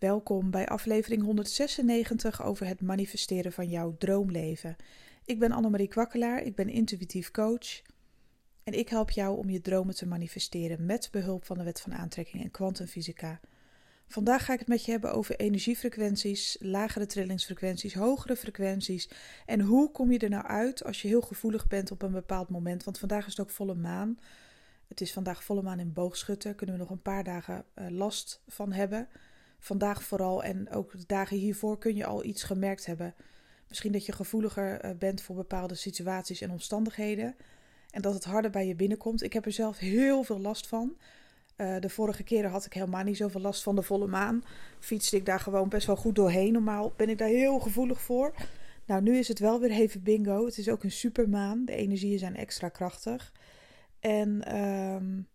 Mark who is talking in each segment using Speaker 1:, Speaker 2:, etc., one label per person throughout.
Speaker 1: Welkom bij aflevering 196 over het manifesteren van jouw droomleven. Ik ben Annemarie Kwakkelaar, ik ben intuïtief coach en ik help jou om je dromen te manifesteren met behulp van de wet van aantrekking en kwantumfysica. Vandaag ga ik het met je hebben over energiefrequenties, lagere trillingsfrequenties, hogere frequenties en hoe kom je er nou uit als je heel gevoelig bent op een bepaald moment. Want vandaag is het ook volle maan. Het is vandaag volle maan in boogschutter. Kunnen we nog een paar dagen uh, last van hebben. Vandaag vooral en ook de dagen hiervoor kun je al iets gemerkt hebben. Misschien dat je gevoeliger uh, bent voor bepaalde situaties en omstandigheden. En dat het harder bij je binnenkomt. Ik heb er zelf heel veel last van. Uh, de vorige keren had ik helemaal niet zoveel last van de volle maan. Fietste ik daar gewoon best wel goed doorheen. Normaal ben ik daar heel gevoelig voor. Nou, nu is het wel weer even bingo. Het is ook een supermaan. De energieën zijn extra krachtig. En um,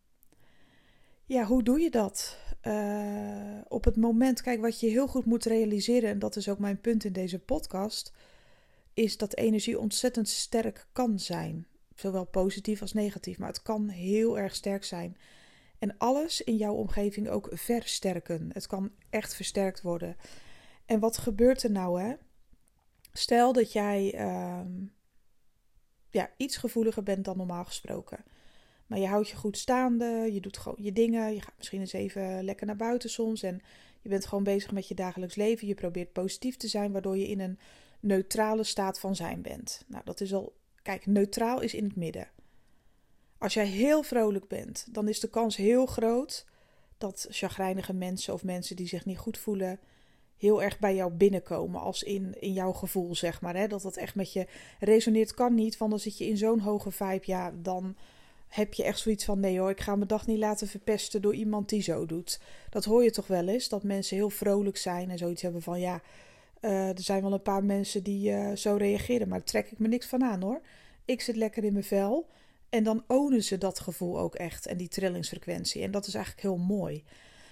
Speaker 1: ja, hoe doe je dat? Uh, op het moment, kijk, wat je heel goed moet realiseren, en dat is ook mijn punt in deze podcast, is dat energie ontzettend sterk kan zijn. Zowel positief als negatief, maar het kan heel erg sterk zijn. En alles in jouw omgeving ook versterken. Het kan echt versterkt worden. En wat gebeurt er nou, hè? Stel dat jij uh, ja, iets gevoeliger bent dan normaal gesproken. Maar je houdt je goed staande, je doet gewoon je dingen. Je gaat misschien eens even lekker naar buiten soms. En je bent gewoon bezig met je dagelijks leven. Je probeert positief te zijn, waardoor je in een neutrale staat van zijn bent. Nou, dat is al. Kijk, neutraal is in het midden. Als jij heel vrolijk bent, dan is de kans heel groot dat chagrijnige mensen of mensen die zich niet goed voelen, heel erg bij jou binnenkomen. Als in, in jouw gevoel, zeg maar. Hè? Dat dat echt met je resoneert, kan niet. Want dan zit je in zo'n hoge vibe, ja, dan heb je echt zoiets van: nee hoor, ik ga mijn dag niet laten verpesten door iemand die zo doet. Dat hoor je toch wel eens, dat mensen heel vrolijk zijn en zoiets hebben van: ja, uh, er zijn wel een paar mensen die uh, zo reageren, maar daar trek ik me niks van aan hoor. Ik zit lekker in mijn vel. En dan ownen ze dat gevoel ook echt en die trillingsfrequentie. En dat is eigenlijk heel mooi.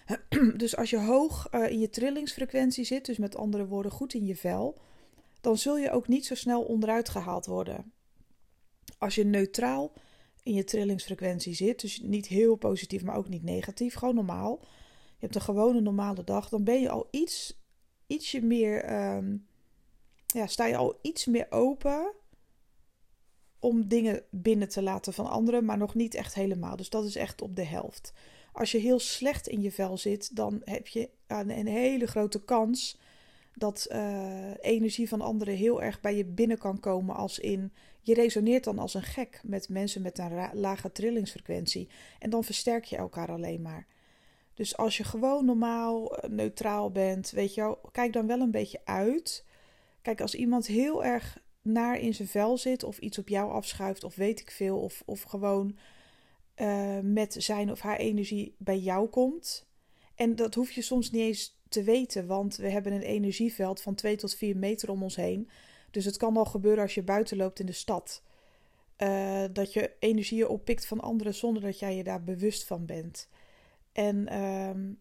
Speaker 1: dus als je hoog uh, in je trillingsfrequentie zit, dus met andere woorden goed in je vel, dan zul je ook niet zo snel onderuit gehaald worden. Als je neutraal in je trillingsfrequentie zit. Dus niet heel positief, maar ook niet negatief. Gewoon normaal. Je hebt een gewone normale dag. Dan ben je al iets, ietsje meer. Um, ja, sta je al iets meer open om dingen binnen te laten van anderen, maar nog niet echt helemaal. Dus dat is echt op de helft. Als je heel slecht in je vel zit, dan heb je een, een hele grote kans dat uh, energie van anderen heel erg bij je binnen kan komen als in je resoneert dan als een gek met mensen met een lage trillingsfrequentie en dan versterk je elkaar alleen maar. Dus als je gewoon normaal eh, neutraal bent, weet je kijk dan wel een beetje uit. Kijk, als iemand heel erg naar in zijn vel zit of iets op jou afschuift of weet ik veel of, of gewoon uh, met zijn of haar energie bij jou komt. En dat hoef je soms niet eens te weten, want we hebben een energieveld van 2 tot 4 meter om ons heen. Dus het kan al gebeuren als je buiten loopt in de stad. Uh, dat je energieën oppikt van anderen zonder dat jij je daar bewust van bent. En uh,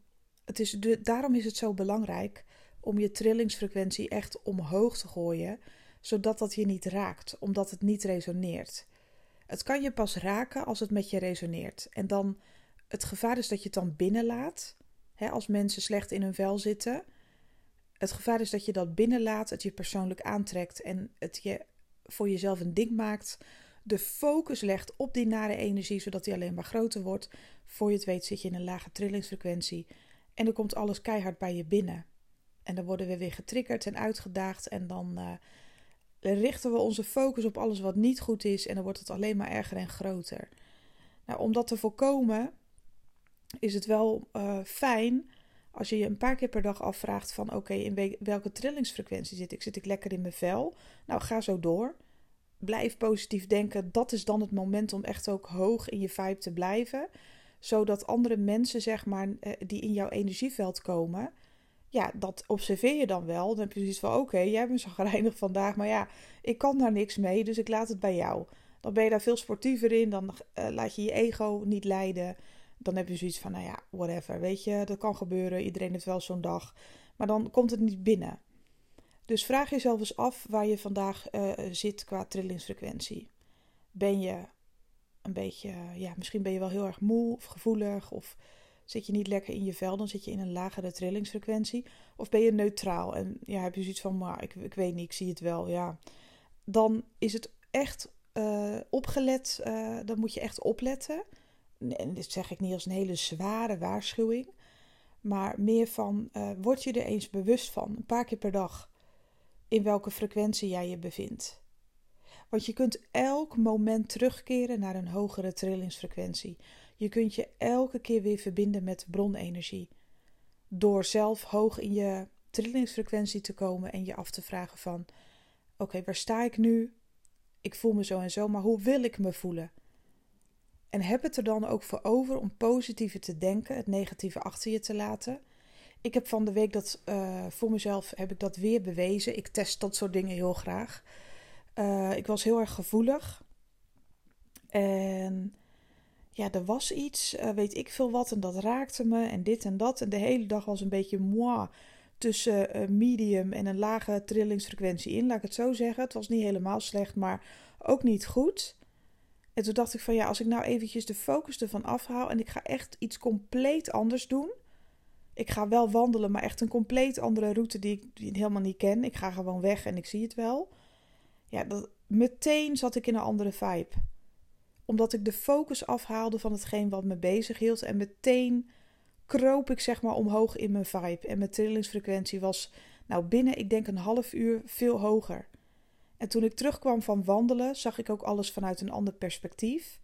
Speaker 1: het is de, daarom is het zo belangrijk om je trillingsfrequentie echt omhoog te gooien, zodat dat je niet raakt, omdat het niet resoneert. Het kan je pas raken als het met je resoneert. En dan het gevaar is dat je het dan binnenlaat. Hè, als mensen slecht in hun vel zitten, het gevaar is dat je dat binnenlaat, het je persoonlijk aantrekt en het je voor jezelf een ding maakt. De focus legt op die nare energie, zodat die alleen maar groter wordt. Voor je het weet zit je in een lage trillingsfrequentie. En dan komt alles keihard bij je binnen. En dan worden we weer getriggerd en uitgedaagd. En dan uh, richten we onze focus op alles wat niet goed is. En dan wordt het alleen maar erger en groter. Nou, om dat te voorkomen is het wel uh, fijn als je je een paar keer per dag afvraagt van oké, in welke trillingsfrequentie zit ik? Zit ik lekker in mijn vel? Nou, ga zo door. Blijf positief denken. Dat is dan het moment om echt ook hoog in je vibe te blijven. Zodat andere mensen, zeg maar, eh, die in jouw energieveld komen, ja, dat observeer je dan wel. Dan heb je zoiets van: oké, jij bent zo gereinig vandaag, maar ja, ik kan daar niks mee, dus ik laat het bij jou. Dan ben je daar veel sportiever in, dan uh, laat je je ego niet leiden dan heb je zoiets van, nou ja, whatever, weet je, dat kan gebeuren, iedereen heeft wel zo'n dag, maar dan komt het niet binnen. Dus vraag jezelf eens af waar je vandaag uh, zit qua trillingsfrequentie. Ben je een beetje, ja, misschien ben je wel heel erg moe of gevoelig of Zit je niet lekker in je vel, dan zit je in een lagere trillingsfrequentie. Of ben je neutraal en ja, heb je zoiets van, maar ik, ik weet niet, ik zie het wel. Ja. Dan is het echt uh, opgelet, uh, dan moet je echt opletten. En dit zeg ik niet als een hele zware waarschuwing. Maar meer van, uh, word je er eens bewust van, een paar keer per dag, in welke frequentie jij je bevindt. Want je kunt elk moment terugkeren naar een hogere trillingsfrequentie. Je kunt je elke keer weer verbinden met bronenergie. Door zelf hoog in je trillingsfrequentie te komen en je af te vragen van... Oké, waar sta ik nu? Ik voel me zo en zo, maar hoe wil ik me voelen? En heb het er dan ook voor over om positieve te denken, het negatieve achter je te laten. Ik heb van de week dat uh, voor mezelf heb ik dat weer bewezen. Ik test dat soort dingen heel graag. Uh, ik was heel erg gevoelig. En ja, er was iets, uh, weet ik veel wat, en dat raakte me en dit en dat. En de hele dag was een beetje moi tussen medium en een lage trillingsfrequentie in, laat ik het zo zeggen. Het was niet helemaal slecht, maar ook niet goed. En toen dacht ik van ja, als ik nou eventjes de focus ervan afhaal en ik ga echt iets compleet anders doen. Ik ga wel wandelen, maar echt een compleet andere route die ik, helemaal niet ken. Ik ga gewoon weg en ik zie het wel. Ja, dat, meteen zat ik in een andere vibe. Omdat ik de focus afhaalde van hetgeen wat me bezig hield. En meteen kroop ik zeg maar omhoog in mijn vibe. En mijn trillingsfrequentie was nou binnen, ik denk een half uur, veel hoger. En toen ik terugkwam van wandelen, zag ik ook alles vanuit een ander perspectief.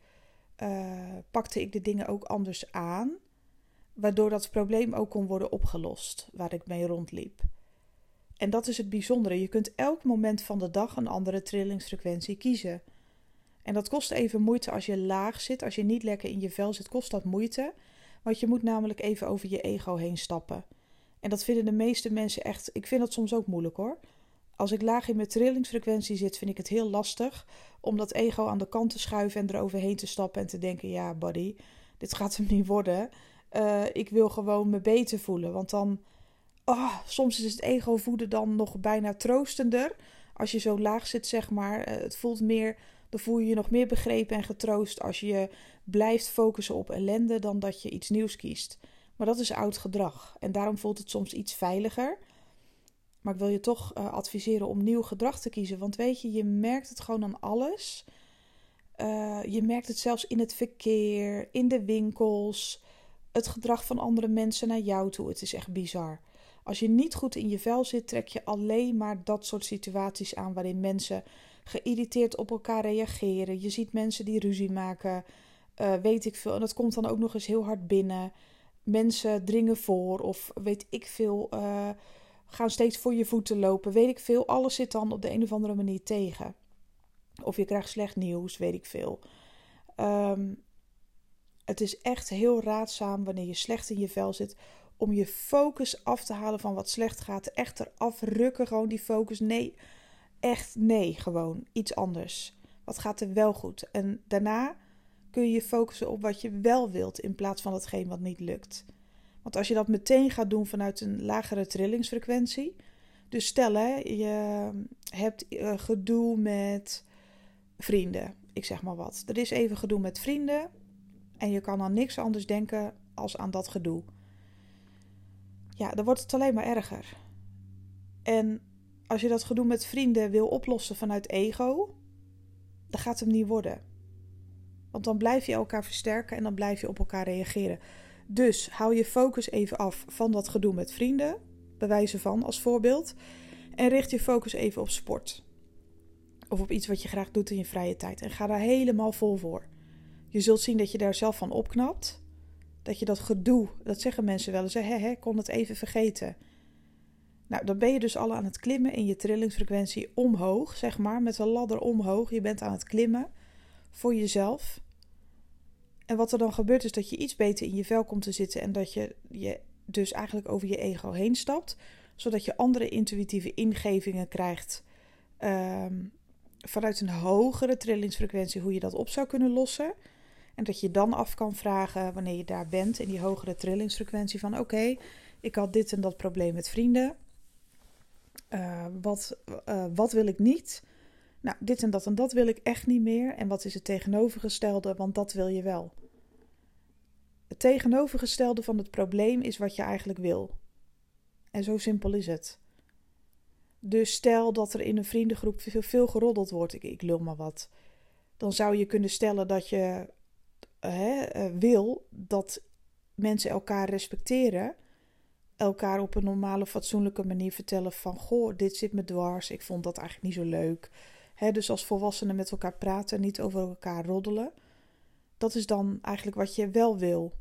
Speaker 1: Uh, pakte ik de dingen ook anders aan, waardoor dat probleem ook kon worden opgelost waar ik mee rondliep. En dat is het bijzondere. Je kunt elk moment van de dag een andere trillingsfrequentie kiezen. En dat kost even moeite als je laag zit, als je niet lekker in je vel zit, kost dat moeite. Want je moet namelijk even over je ego heen stappen. En dat vinden de meeste mensen echt. Ik vind dat soms ook moeilijk hoor. Als ik laag in mijn trillingsfrequentie zit, vind ik het heel lastig om dat ego aan de kant te schuiven en eroverheen te stappen en te denken: ja, buddy, dit gaat hem niet worden. Uh, ik wil gewoon me beter voelen. Want dan, oh, soms is het ego voeden dan nog bijna troostender. Als je zo laag zit, zeg maar. Uh, het voelt meer, dan voel je je nog meer begrepen en getroost als je blijft focussen op ellende dan dat je iets nieuws kiest. Maar dat is oud gedrag. En daarom voelt het soms iets veiliger. Maar ik wil je toch uh, adviseren om nieuw gedrag te kiezen. Want weet je, je merkt het gewoon aan alles. Uh, je merkt het zelfs in het verkeer, in de winkels, het gedrag van andere mensen naar jou toe. Het is echt bizar. Als je niet goed in je vel zit, trek je alleen maar dat soort situaties aan waarin mensen geïrriteerd op elkaar reageren. Je ziet mensen die ruzie maken, uh, weet ik veel. En dat komt dan ook nog eens heel hard binnen. Mensen dringen voor of weet ik veel gaan steeds voor je voeten lopen, weet ik veel. Alles zit dan op de een of andere manier tegen. Of je krijgt slecht nieuws, weet ik veel. Um, het is echt heel raadzaam wanneer je slecht in je vel zit. Om je focus af te halen van wat slecht gaat. Echt eraf rukken, gewoon die focus. Nee, echt nee, gewoon iets anders. Wat gaat er wel goed? En daarna kun je je focussen op wat je wel wilt in plaats van hetgeen wat niet lukt. Want als je dat meteen gaat doen vanuit een lagere trillingsfrequentie. Dus stel hè, je hebt uh, gedoe met vrienden. Ik zeg maar wat. Er is even gedoe met vrienden. En je kan aan niks anders denken als aan dat gedoe. Ja, dan wordt het alleen maar erger. En als je dat gedoe met vrienden wil oplossen vanuit ego, dan gaat het hem niet worden. Want dan blijf je elkaar versterken en dan blijf je op elkaar reageren. Dus hou je focus even af van dat gedoe met vrienden, bij wijze van als voorbeeld, en richt je focus even op sport. Of op iets wat je graag doet in je vrije tijd. En ga daar helemaal vol voor. Je zult zien dat je daar zelf van opknapt. Dat je dat gedoe, dat zeggen mensen wel eens, hè, hè, kon het even vergeten. Nou, dan ben je dus al aan het klimmen in je trillingsfrequentie omhoog, zeg maar, met een ladder omhoog. Je bent aan het klimmen voor jezelf. En wat er dan gebeurt is dat je iets beter in je vel komt te zitten en dat je je dus eigenlijk over je ego heen stapt, zodat je andere intuïtieve ingevingen krijgt um, vanuit een hogere trillingsfrequentie hoe je dat op zou kunnen lossen. En dat je dan af kan vragen wanneer je daar bent in die hogere trillingsfrequentie van oké, ik had dit en dat probleem met vrienden. Uh, wat, uh, wat wil ik niet? Nou, dit en dat en dat wil ik echt niet meer. En wat is het tegenovergestelde? Want dat wil je wel. Het tegenovergestelde van het probleem is wat je eigenlijk wil. En zo simpel is het. Dus stel dat er in een vriendengroep veel, veel geroddeld wordt, ik, ik lul maar wat. Dan zou je kunnen stellen dat je hè, eh, wil dat mensen elkaar respecteren. Elkaar op een normale, fatsoenlijke manier vertellen van... Goh, dit zit me dwars, ik vond dat eigenlijk niet zo leuk. Dus als volwassenen met elkaar praten, niet over elkaar roddelen. Dat is dan eigenlijk wat je wel wil.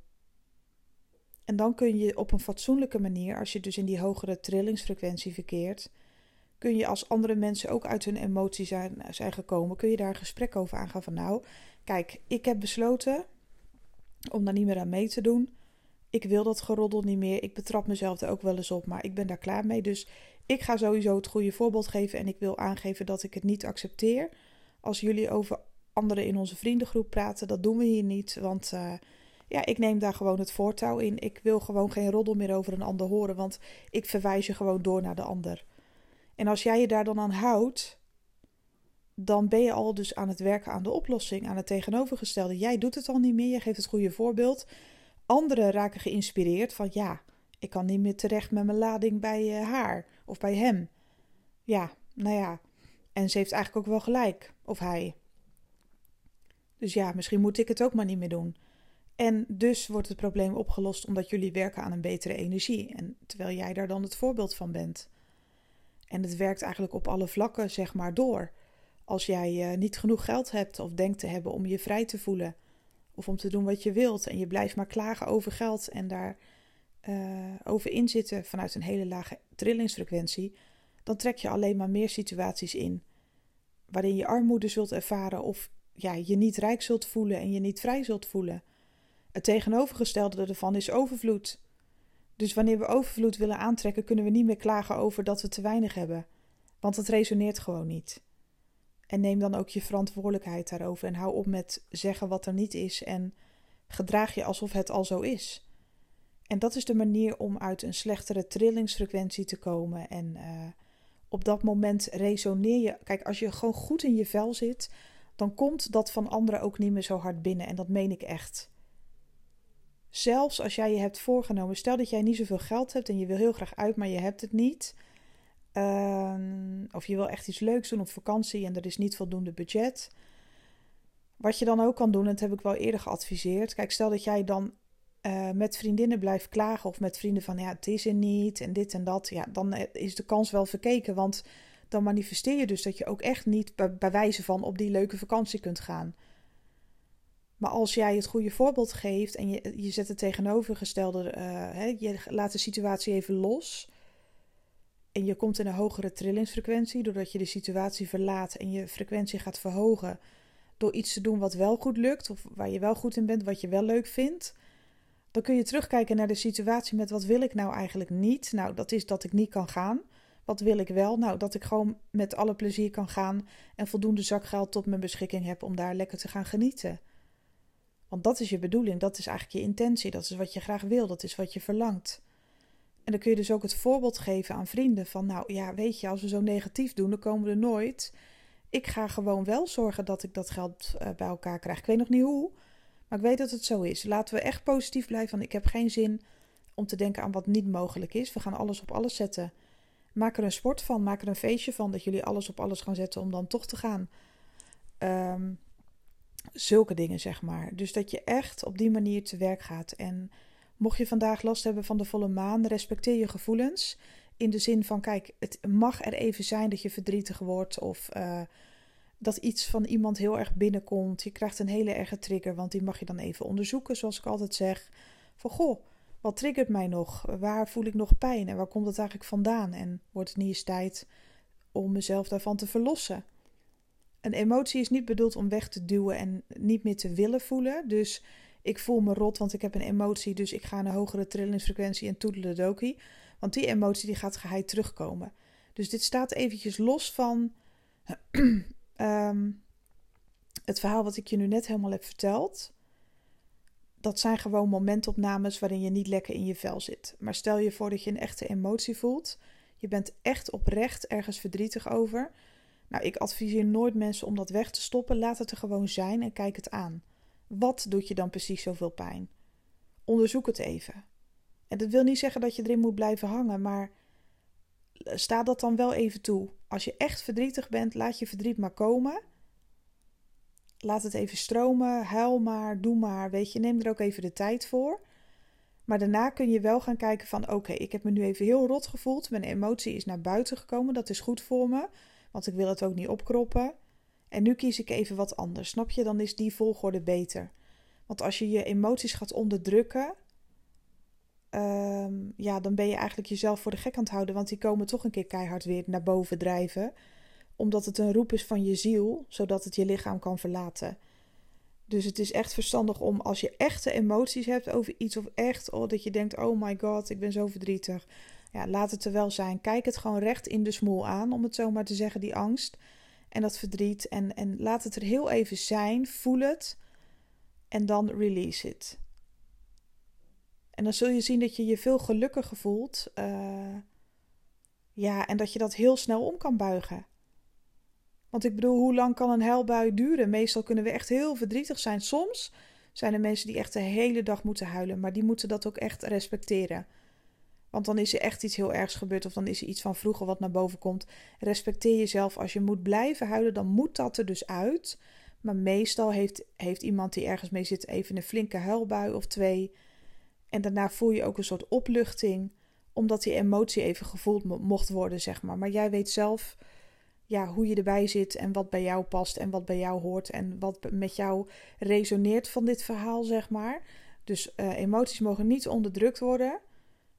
Speaker 1: En dan kun je op een fatsoenlijke manier, als je dus in die hogere trillingsfrequentie verkeert, kun je als andere mensen ook uit hun emoties zijn, zijn gekomen, kun je daar een gesprek over aangaan van nou, kijk, ik heb besloten om daar niet meer aan mee te doen. Ik wil dat geroddel niet meer. Ik betrap mezelf er ook wel eens op, maar ik ben daar klaar mee. Dus ik ga sowieso het goede voorbeeld geven en ik wil aangeven dat ik het niet accepteer. Als jullie over anderen in onze vriendengroep praten, dat doen we hier niet, want uh, ja, ik neem daar gewoon het voortouw in. Ik wil gewoon geen roddel meer over een ander horen, want ik verwijs je gewoon door naar de ander. En als jij je daar dan aan houdt, dan ben je al dus aan het werken aan de oplossing, aan het tegenovergestelde. Jij doet het al niet meer, je geeft het goede voorbeeld. Anderen raken geïnspireerd van ja, ik kan niet meer terecht met mijn lading bij uh, haar of bij hem. Ja, nou ja. En ze heeft eigenlijk ook wel gelijk, of hij. Dus ja, misschien moet ik het ook maar niet meer doen. En dus wordt het probleem opgelost omdat jullie werken aan een betere energie. En terwijl jij daar dan het voorbeeld van bent. En het werkt eigenlijk op alle vlakken, zeg maar, door. Als jij uh, niet genoeg geld hebt of denkt te hebben om je vrij te voelen. Of om te doen wat je wilt. En je blijft maar klagen over geld en daar uh, over inzitten vanuit een hele lage trillingsfrequentie. Dan trek je alleen maar meer situaties in. Waarin je armoede zult ervaren of ja, je niet rijk zult voelen en je niet vrij zult voelen. Het tegenovergestelde ervan is overvloed. Dus wanneer we overvloed willen aantrekken, kunnen we niet meer klagen over dat we te weinig hebben. Want het resoneert gewoon niet. En neem dan ook je verantwoordelijkheid daarover en hou op met zeggen wat er niet is en gedraag je alsof het al zo is. En dat is de manier om uit een slechtere trillingsfrequentie te komen. En uh, op dat moment resoneer je. Kijk, als je gewoon goed in je vel zit, dan komt dat van anderen ook niet meer zo hard binnen. En dat meen ik echt. Zelfs als jij je hebt voorgenomen, stel dat jij niet zoveel geld hebt en je wil heel graag uit, maar je hebt het niet. Uh, of je wil echt iets leuks doen op vakantie en er is niet voldoende budget. Wat je dan ook kan doen, en dat heb ik wel eerder geadviseerd. Kijk, stel dat jij dan uh, met vriendinnen blijft klagen of met vrienden van ja, het is er niet en dit en dat. Ja, dan eh, is de kans wel verkeken, want dan manifesteer je dus dat je ook echt niet bij wijze van op die leuke vakantie kunt gaan. Maar als jij het goede voorbeeld geeft en je, je zet het tegenovergestelde, uh, hè, je laat de situatie even los. En je komt in een hogere trillingsfrequentie doordat je de situatie verlaat en je frequentie gaat verhogen. Door iets te doen wat wel goed lukt of waar je wel goed in bent, wat je wel leuk vindt. Dan kun je terugkijken naar de situatie met wat wil ik nou eigenlijk niet. Nou, dat is dat ik niet kan gaan. Wat wil ik wel? Nou, dat ik gewoon met alle plezier kan gaan en voldoende zakgeld tot mijn beschikking heb om daar lekker te gaan genieten. Want dat is je bedoeling, dat is eigenlijk je intentie, dat is wat je graag wil, dat is wat je verlangt. En dan kun je dus ook het voorbeeld geven aan vrienden van, nou ja, weet je, als we zo negatief doen, dan komen we er nooit. Ik ga gewoon wel zorgen dat ik dat geld uh, bij elkaar krijg. Ik weet nog niet hoe, maar ik weet dat het zo is. Laten we echt positief blijven, ik heb geen zin om te denken aan wat niet mogelijk is. We gaan alles op alles zetten. Maak er een sport van, maak er een feestje van dat jullie alles op alles gaan zetten om dan toch te gaan. Um, zulke dingen, zeg maar. Dus dat je echt op die manier te werk gaat. En mocht je vandaag last hebben van de volle maan, respecteer je gevoelens. In de zin van, kijk, het mag er even zijn dat je verdrietig wordt of uh, dat iets van iemand heel erg binnenkomt. Je krijgt een hele erge trigger, want die mag je dan even onderzoeken, zoals ik altijd zeg. Van, goh, wat triggert mij nog? Waar voel ik nog pijn en waar komt het eigenlijk vandaan? En wordt het niet eens tijd om mezelf daarvan te verlossen? Een emotie is niet bedoeld om weg te duwen en niet meer te willen voelen. Dus ik voel me rot, want ik heb een emotie, dus ik ga naar een hogere trillingsfrequentie en toedeledokie. Want die emotie die gaat geheid terugkomen. Dus dit staat eventjes los van um, het verhaal wat ik je nu net helemaal heb verteld. Dat zijn gewoon momentopnames waarin je niet lekker in je vel zit. Maar stel je voor dat je een echte emotie voelt. Je bent echt oprecht ergens verdrietig over. Nou, ik adviseer nooit mensen om dat weg te stoppen. Laat het er gewoon zijn en kijk het aan. Wat doet je dan precies zoveel pijn? onderzoek het even. En dat wil niet zeggen dat je erin moet blijven hangen, maar sta dat dan wel even toe. Als je echt verdrietig bent, laat je verdriet maar komen. Laat het even stromen, huil maar, doe maar. Weet je, neem er ook even de tijd voor. Maar daarna kun je wel gaan kijken van oké, ik heb me nu even heel rot gevoeld. Mijn emotie is naar buiten gekomen. Dat is goed voor me. Want ik wil het ook niet opkroppen. En nu kies ik even wat anders. Snap je? Dan is die volgorde beter. Want als je je emoties gaat onderdrukken, um, ja, dan ben je eigenlijk jezelf voor de gek aan het houden. Want die komen toch een keer keihard weer naar boven drijven. Omdat het een roep is van je ziel, zodat het je lichaam kan verlaten. Dus het is echt verstandig om als je echte emoties hebt over iets of echt oh, dat je denkt: oh my god, ik ben zo verdrietig. Ja, laat het er wel zijn. Kijk het gewoon recht in de smoel aan, om het zo maar te zeggen, die angst en dat verdriet. En, en laat het er heel even zijn. Voel het en dan release it. En dan zul je zien dat je je veel gelukkiger voelt. Uh, ja, en dat je dat heel snel om kan buigen. Want ik bedoel, hoe lang kan een huilbui duren? Meestal kunnen we echt heel verdrietig zijn. Soms zijn er mensen die echt de hele dag moeten huilen, maar die moeten dat ook echt respecteren. Want dan is er echt iets heel ergs gebeurd of dan is er iets van vroeger wat naar boven komt. Respecteer jezelf. Als je moet blijven huilen, dan moet dat er dus uit. Maar meestal heeft, heeft iemand die ergens mee zit even een flinke huilbui of twee. En daarna voel je ook een soort opluchting, omdat die emotie even gevoeld mocht worden, zeg maar. Maar jij weet zelf ja, hoe je erbij zit en wat bij jou past en wat bij jou hoort en wat met jou resoneert van dit verhaal, zeg maar. Dus uh, emoties mogen niet onderdrukt worden.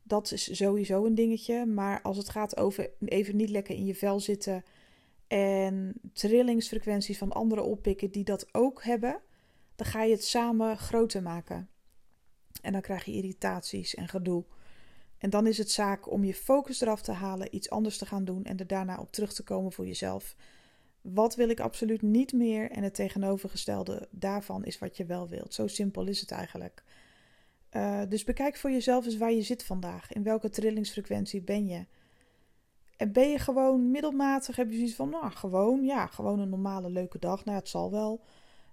Speaker 1: Dat is sowieso een dingetje. Maar als het gaat over even niet lekker in je vel zitten en trillingsfrequenties van anderen oppikken die dat ook hebben, dan ga je het samen groter maken. En dan krijg je irritaties en gedoe. En dan is het zaak om je focus eraf te halen, iets anders te gaan doen en er daarna op terug te komen voor jezelf. Wat wil ik absoluut niet meer? En het tegenovergestelde daarvan is wat je wel wilt. Zo simpel is het eigenlijk. Uh, dus bekijk voor jezelf eens waar je zit vandaag. In welke trillingsfrequentie ben je? En ben je gewoon middelmatig? Heb je zoiets van, nou, gewoon, ja, gewoon een normale leuke dag. Nou, het zal wel.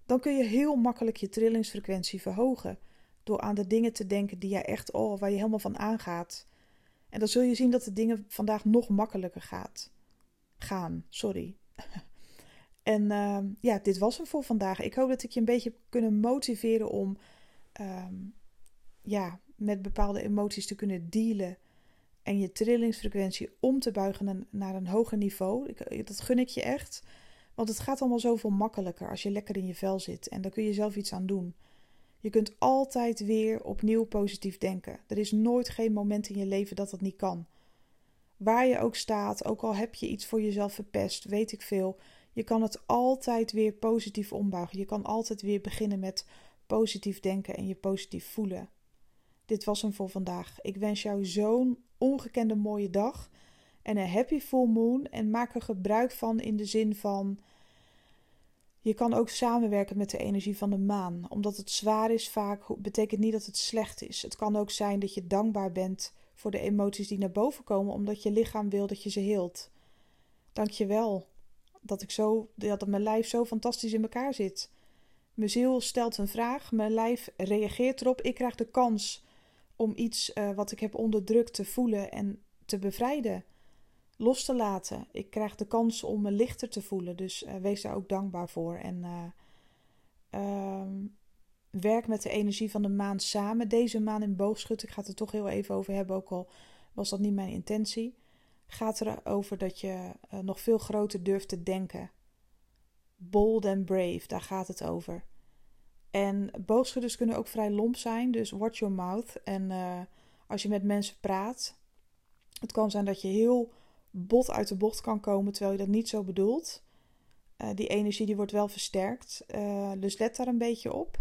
Speaker 1: Dan kun je heel makkelijk je trillingsfrequentie verhogen. Door aan de dingen te denken die jij echt, oh, waar je helemaal van aangaat. En dan zul je zien dat de dingen vandaag nog makkelijker gaat. Gaan, sorry. en uh, ja, dit was hem voor vandaag. Ik hoop dat ik je een beetje heb kunnen motiveren om um, ja, met bepaalde emoties te kunnen dealen. En je trillingsfrequentie om te buigen naar een hoger niveau. Ik, dat gun ik je echt. Want het gaat allemaal zoveel makkelijker als je lekker in je vel zit. En daar kun je zelf iets aan doen. Je kunt altijd weer opnieuw positief denken. Er is nooit geen moment in je leven dat dat niet kan. Waar je ook staat, ook al heb je iets voor jezelf verpest, weet ik veel. Je kan het altijd weer positief ombuigen. Je kan altijd weer beginnen met positief denken en je positief voelen. Dit was hem voor vandaag. Ik wens jou zo'n ongekende mooie dag en een happy full moon. En maak er gebruik van in de zin van je kan ook samenwerken met de energie van de maan. Omdat het zwaar is vaak betekent niet dat het slecht is. Het kan ook zijn dat je dankbaar bent voor de emoties die naar boven komen omdat je lichaam wil dat je ze heelt. Dank je wel dat ik zo dat mijn lijf zo fantastisch in elkaar zit. Mijn ziel stelt een vraag, mijn lijf reageert erop. Ik krijg de kans om iets uh, wat ik heb onderdrukt te voelen en te bevrijden los te laten. Ik krijg de kans om me lichter te voelen. Dus uh, wees daar ook dankbaar voor. En uh, uh, werk met de energie van de maan samen. Deze maan in boogschut, ik ga het er toch heel even over hebben, ook al was dat niet mijn intentie. Gaat erover dat je eh, nog veel groter durft te denken. Bold and brave, daar gaat het over. En boogschutters kunnen ook vrij lomp zijn, dus watch your mouth. En als je met mensen praat, het kan zijn dat je heel bot uit de bocht kan komen terwijl je dat niet zo bedoelt. Uh, die energie die wordt wel versterkt. Uh, dus let daar een beetje op.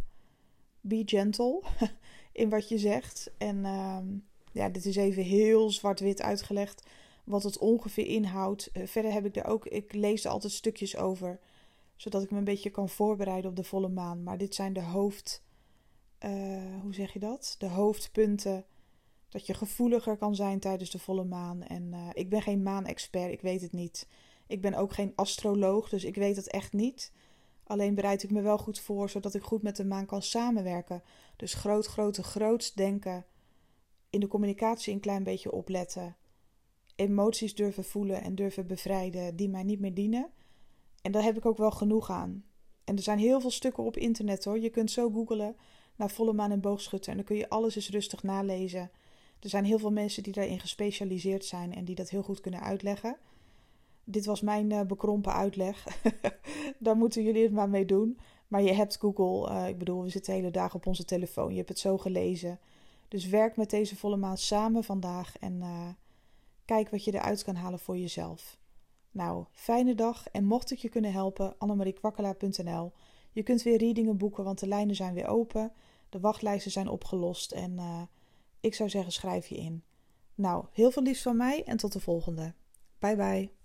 Speaker 1: Be gentle in wat je zegt. En uh, ja, dit is even heel zwart-wit uitgelegd wat het ongeveer inhoudt. Uh, verder heb ik er ook, ik lees er altijd stukjes over, zodat ik me een beetje kan voorbereiden op de volle maan. Maar dit zijn de hoofd, hoe zeg je dat? De hoofdpunten dat je gevoeliger kan zijn tijdens de volle maan. En uh, ik ben geen maanexpert, ik weet het niet. Ik ben ook geen astroloog, dus ik weet het echt niet. Alleen bereid ik me wel goed voor, zodat ik goed met de maan kan samenwerken. Dus groot, grote, groots denken. In de communicatie een klein beetje opletten. Emoties durven voelen en durven bevrijden die mij niet meer dienen. En daar heb ik ook wel genoeg aan. En er zijn heel veel stukken op internet hoor. Je kunt zo googelen naar volle maan en boogschutter. En dan kun je alles eens rustig nalezen. Er zijn heel veel mensen die daarin gespecialiseerd zijn en die dat heel goed kunnen uitleggen. Dit was mijn uh, bekrompen uitleg. Daar moeten jullie het maar mee doen. Maar je hebt Google. Uh, ik bedoel, we zitten de hele dag op onze telefoon. Je hebt het zo gelezen. Dus werk met deze volle maan samen vandaag. En uh, kijk wat je eruit kan halen voor jezelf. Nou, fijne dag. En mocht ik je kunnen helpen, annemariekwakkelaar.nl. Je kunt weer readingen boeken, want de lijnen zijn weer open. De wachtlijsten zijn opgelost. En ik zou zeggen, schrijf je in. Nou, heel veel liefs van mij en tot de volgende. Bye bye.